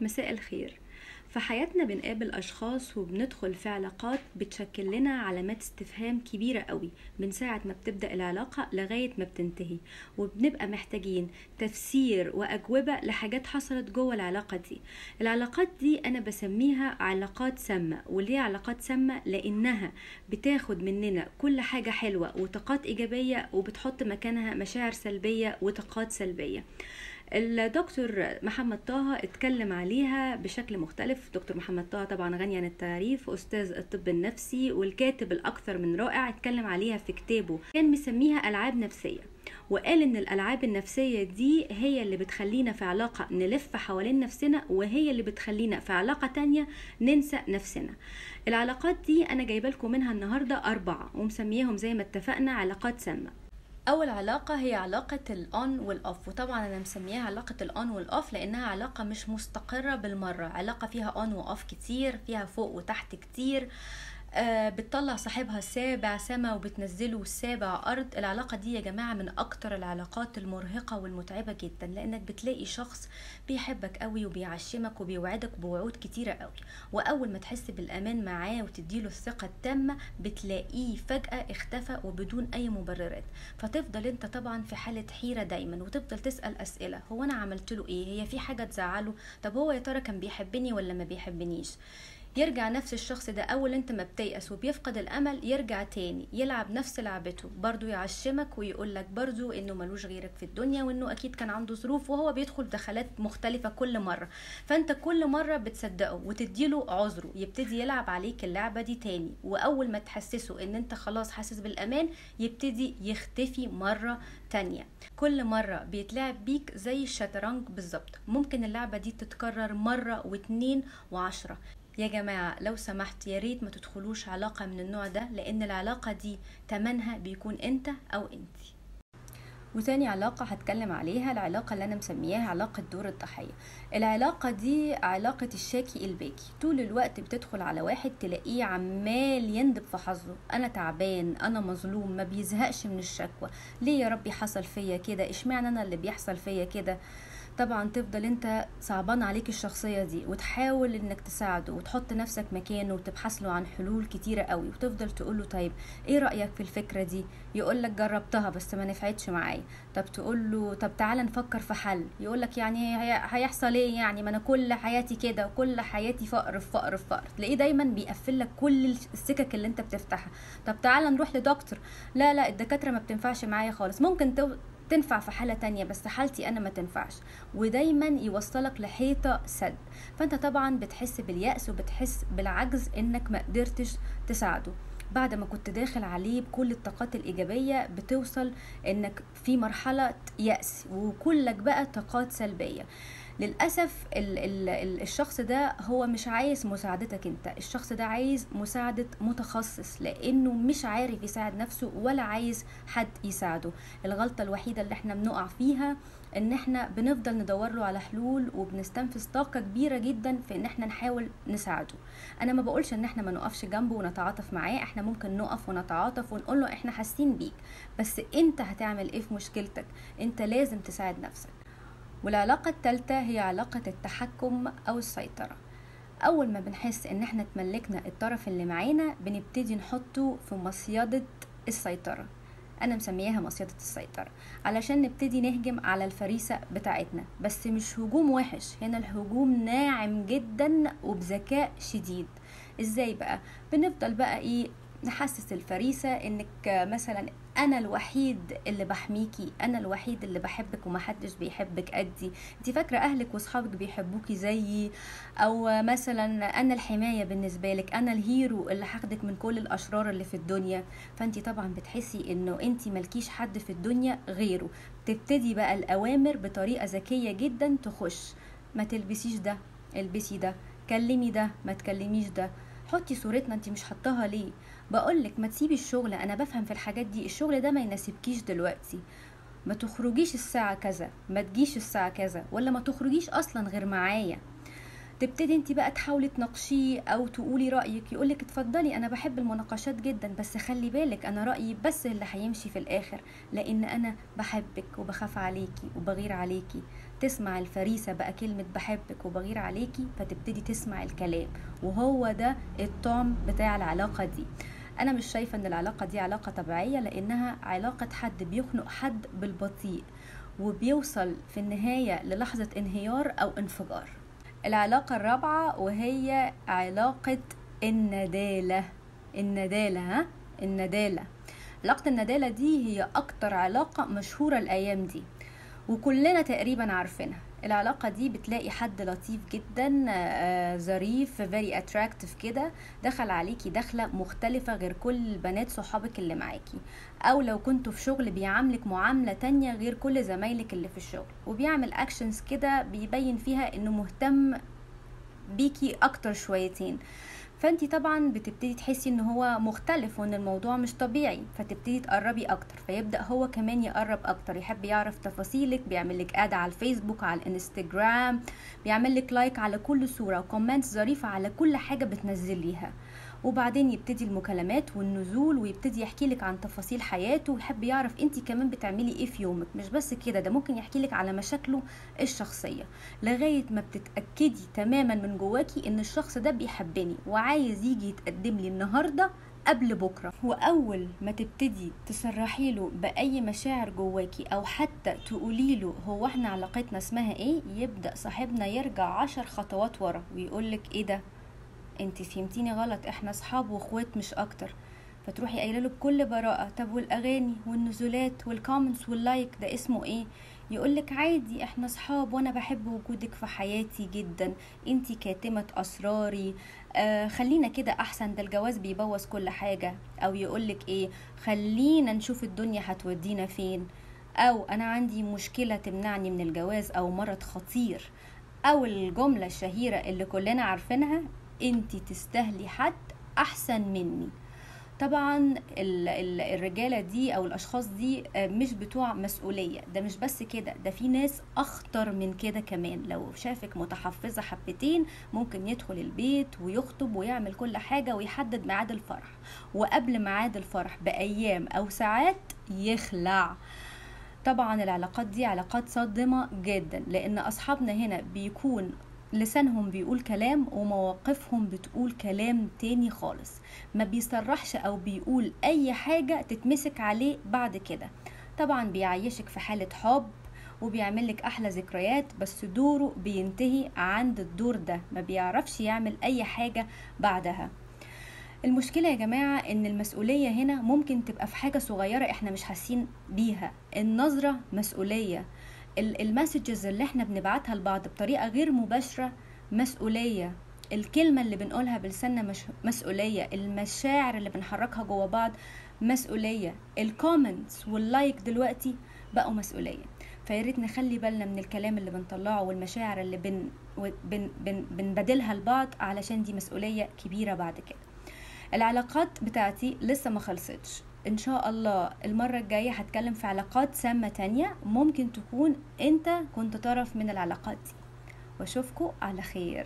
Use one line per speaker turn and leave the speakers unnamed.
مساء الخير. في حياتنا بنقابل أشخاص وبندخل في علاقات بتشكل لنا علامات استفهام كبيرة قوي من ساعة ما بتبدأ العلاقة لغاية ما بتنتهي وبنبقى محتاجين تفسير وأجوبة لحاجات حصلت جوه العلاقة دي. العلاقات دي أنا بسميها علاقات سامة وليه علاقات سامة؟ لأنها بتاخد مننا كل حاجة حلوة وطاقات إيجابية وبتحط مكانها مشاعر سلبية وطاقات سلبية. الدكتور محمد طه اتكلم عليها بشكل مختلف. دكتور محمد طه طبعا غني عن التعريف أستاذ الطب النفسي والكاتب الأكثر من رائع اتكلم عليها في كتابه. كان مسميها ألعاب نفسية وقال إن الألعاب النفسية دي هي اللي بتخلينا في علاقة نلف حوالين نفسنا وهي اللي بتخلينا في علاقة تانية ننسى نفسنا. العلاقات دي أنا جايبة لكم منها النهارده أربعة ومسمياهم زي ما اتفقنا علاقات سامة. أول علاقة هي علاقة ال on وال off وطبعا أنا مسمياها علاقة ال on وال off لأنها علاقة مش مستقرة بالمرة علاقة فيها on و off كتير فيها فوق وتحت كتير. بتطلع صاحبها السابع سما وبتنزله السابع أرض. العلاقة دي يا جماعة من أكتر العلاقات المرهقة والمتعبة جدا لأنك بتلاقي شخص بيحبك قوي وبيعشمك وبيوعدك بوعود كتيرة قوي. وأول ما تحس بالأمان معاه وتديله الثقة التامة بتلاقيه فجأة اختفى وبدون أي مبررات. فتفضل أنت طبعا في حالة حيرة دايما وتفضل تسأل أسئلة. هو أنا عملت له إيه؟ هي في حاجة تزعله؟ طب هو يا ترى كان بيحبني ولا ما بيحبنيش؟ يرجع نفس الشخص ده أول أنت ما بتيأس وبيفقد الأمل يرجع تاني يلعب نفس لعبته. برضو يعشمك ويقول لك برضو إنه ملوش غيرك في الدنيا وإنه أكيد كان عنده ظروف وهو بيدخل دخلات مختلفة كل مرة. فأنت كل مرة بتصدقه وتديله عذره يبتدي يلعب عليك اللعبة دي تاني. وأول ما تحسسه إن أنت خلاص حاسس بالأمان يبتدي يختفي مرة تانية. كل مرة بيتلعب بيك زي الشطرنج بالظبط. ممكن اللعبة دي تتكرر مرة واتنين وعشرة. يا جماعة لو سمحت يا ريت ما تدخلوش علاقة من النوع ده لأن العلاقة دي تمنها بيكون أنت أو أنت وتاني علاقة هتكلم عليها العلاقة اللي أنا مسمياها علاقة دور الضحية. العلاقة دي علاقة الشاكي الباكي. طول الوقت بتدخل على واحد تلاقيه عمال يندب في حظه. أنا تعبان أنا مظلوم ما بيزهقش من الشكوى. ليه يا ربي حصل فيا كده؟ إشمعنى أنا اللي بيحصل فيا كده؟ طبعا تفضل أنت صعبان عليك الشخصية دي وتحاول إنك تساعده وتحط نفسك مكانه وتبحث له عن حلول كتيرة قوي وتفضل تقول له طيب إيه رأيك في الفكرة دي؟ يقول لك جربتها بس ما نفعتش معايا. طب تقول له طب تعالى نفكر في حل. يقول لك يعني هيحصل إيه يعني؟ ما أنا كل حياتي كده وكل حياتي فقر في فقر في فقر. تلاقيه دايما بيقفل لك كل السكك اللي أنت بتفتحها. طب تعالى نروح لدكتور. لا لا الدكاترة ما بتنفعش معايا خالص. ممكن تنفع في حالة تانية بس حالتي أنا ما تنفعش. ودايما يوصلك لحيطة سد. فأنت طبعا بتحس باليأس وبتحس بالعجز إنك ما قدرتش تساعده. بعد ما كنت داخل عليه بكل الطاقات الإيجابية بتوصل إنك في مرحلة يأس وكلك بقى طاقات سلبية. للأسف ال ال الشخص ده هو مش عايز مساعدتك انت. الشخص ده عايز مساعدة متخصص لأنه مش عارف يساعد نفسه ولا عايز حد يساعده. الغلطة الوحيدة اللي إحنا بنقع فيها إن إحنا بنفضل ندور له على حلول وبنستنفذ طاقة كبيرة جدا في إن إحنا نحاول نساعده. أنا ما بقولش إن إحنا ما نقفش جنبه ونتعاطف معاه إحنا ممكن نقف ونتعاطف ونقول له إحنا حاسين بيك. بس أنت هتعمل إيه في مشكلتك؟ أنت لازم تساعد نفسك. والعلاقة التالتة هي علاقة التحكم أو السيطرة. أول ما بنحس إن إحنا تملكنا الطرف اللي معانا بنبتدي نحطه في مصيدة السيطرة. أنا مسمياها مصيدة السيطرة علشان نبتدي نهجم على الفريسة بتاعتنا. بس مش هجوم وحش هنا الهجوم ناعم جدا وبذكاء شديد. إزاي بقى؟ بنفضل بقى إيه نحسس الفريسة إنك مثلا أنا الوحيد اللي بحميكي أنا الوحيد اللي بحبك ومحدش بيحبك قدي. أنت فاكرة أهلك وأصحابك بيحبوكي زيي؟ أو مثلا أنا الحماية بالنسبة لك أنا الهيرو اللي هاخدك من كل الأشرار اللي في الدنيا. فأنت طبعا بتحسي إنه أنت ملكيش حد في الدنيا غيره. تبتدي بقى الأوامر بطريقة ذكية جدا تخش. ما تلبسيش ده البسي ده كلمي ده ما تكلميش ده. حطي صورتنا انت مش حطاها ليه؟ بقولك ما تسيبي الشغل أنا بفهم في الحاجات دي الشغل ده ما يناسبكيش دلوقتي. ما تخرجيش الساعة كذا ما تجيش الساعة كذا ولا ما تخرجيش أصلا غير معايا. تبتدي انت بقى تحاولي تناقشيه أو تقولي رأيك يقولك اتفضلي أنا بحب المناقشات جدا بس خلي بالك أنا رأيي بس اللي هيمشي في الآخر لأن أنا بحبك وبخاف عليكي وبغير عليكي. تسمع الفريسة بقى كلمة بحبك وبغير عليكي فتبتدي تسمع الكلام. وهو ده الطعم بتاع العلاقة دي. أنا مش شايفة إن العلاقة دي علاقة طبيعية لأنها علاقة حد بيخنق حد بالبطيء وبيوصل في النهاية للحظة انهيار أو انفجار. العلاقة الرابعة وهي علاقة الندالة. الندالة ها؟ الندالة. علاقة الندالة دي هي أكتر علاقة مشهورة الأيام دي. وكلنا تقريبا عارفينها. العلاقة دي بتلاقي حد لطيف جدا آه، ظريف very attractive كده دخل عليكي دخلة مختلفة غير كل البنات صحابك اللي معاكي. أو لو كنتوا في شغل بيعاملك معاملة تانية غير كل زمايلك اللي في الشغل. وبيعمل actions كده بيبين فيها إنه مهتم بيكي أكتر شويتين. فانتي طبعا بتبتدي تحسي إن هو مختلف وإن الموضوع مش طبيعي فتبتدي تقربي أكتر فيبدأ هو كمان يقرب أكتر يحب يعرف تفاصيلك بيعمل لك add على الفيسبوك على الإنستجرام بيعمل لك like على كل صورة و comment ظريفة على كل حاجة بتنزليها. وبعدين يبتدي المكالمات والنزول ويبتدي يحكي لك عن تفاصيل حياته ويحب يعرف انت كمان بتعملي إيه في يومك. مش بس كده ده ممكن يحكي لك على مشاكله الشخصية لغاية ما بتتأكدي تماما من جواكي إن الشخص ده بيحبني وعايز يجي يتقدم لي النهارده قبل بكرة. وأول ما تبتدي تصرحي له بأي مشاعر جواكي أو حتى تقولي له هو إحنا علاقتنا اسمها إيه يبدأ صاحبنا يرجع عشر خطوات ورا ويقولك إيه ده؟ انت فهمتيني غلط إحنا اصحاب واخوات مش أكتر. فتروحي قايلة له بكل براءة طب والأغاني والنزولات وال comments وال like ده اسمه إيه؟ يقولك عادي إحنا اصحاب وأنا بحب وجودك في حياتي جدا. انتي كاتمة أسراري. آه خلينا كده أحسن ده الجواز بيبوظ كل حاجة. أو يقولك إيه؟ خلينا نشوف الدنيا هتودينا فين. أو أنا عندي مشكلة تمنعني من الجواز أو مرض خطير. أو الجملة الشهيرة اللي كلنا عارفينها انتي تستاهلي حد احسن مني. طبعا ال- ال- الرجالة دي أو الأشخاص دي آه، مش بتوع مسؤولية. ده مش بس كده ده في ناس أخطر من كده كمان. لو شافك متحفظة حبتين ممكن يدخل البيت ويخطب ويعمل كل حاجة ويحدد ميعاد الفرح. وقبل ميعاد الفرح بأيام أو ساعات يخلع. طبعا العلاقات دي علاقات صادمة جدا لأن أصحابنا هنا بيكون لسانهم بيقول كلام ومواقفهم بتقول كلام تاني خالص. ما بيصرحش أو بيقول أي حاجة تتمسك عليه بعد كده. طبعا بيعيشك في حالة حب وبيعمل لك أحلى ذكريات بس دوره بينتهي عند الدور ده. ما بيعرفش يعمل أي حاجة بعدها. المشكلة يا جماعة إن المسؤولية هنا ممكن تبقى في حاجة صغيرة إحنا مش حاسين بيها. النظرة مسؤولية. المسجز اللي إحنا بنبعتها لبعض بطريقة غير مباشرة مسؤولية. الكلمة اللي بنقولها بلساننا مش مسؤولية. المشاعر اللي بنحركها جوا بعض مسؤولية. ال comments وال like دلوقتي بقوا مسؤولية. فياريت نخلي بالنا من الكلام اللي بنطلعه والمشاعر اللي بن بن بن بنبادلها لبعض علشان دي مسؤولية كبيرة بعد كده. العلاقات بتاعتي لسه ما خلصتش. إن شاء الله المرة الجاية هتكلم في علاقات سامة تانية. ممكن تكون أنت كنت طرف من العلاقات دي. واشوفكم على خير.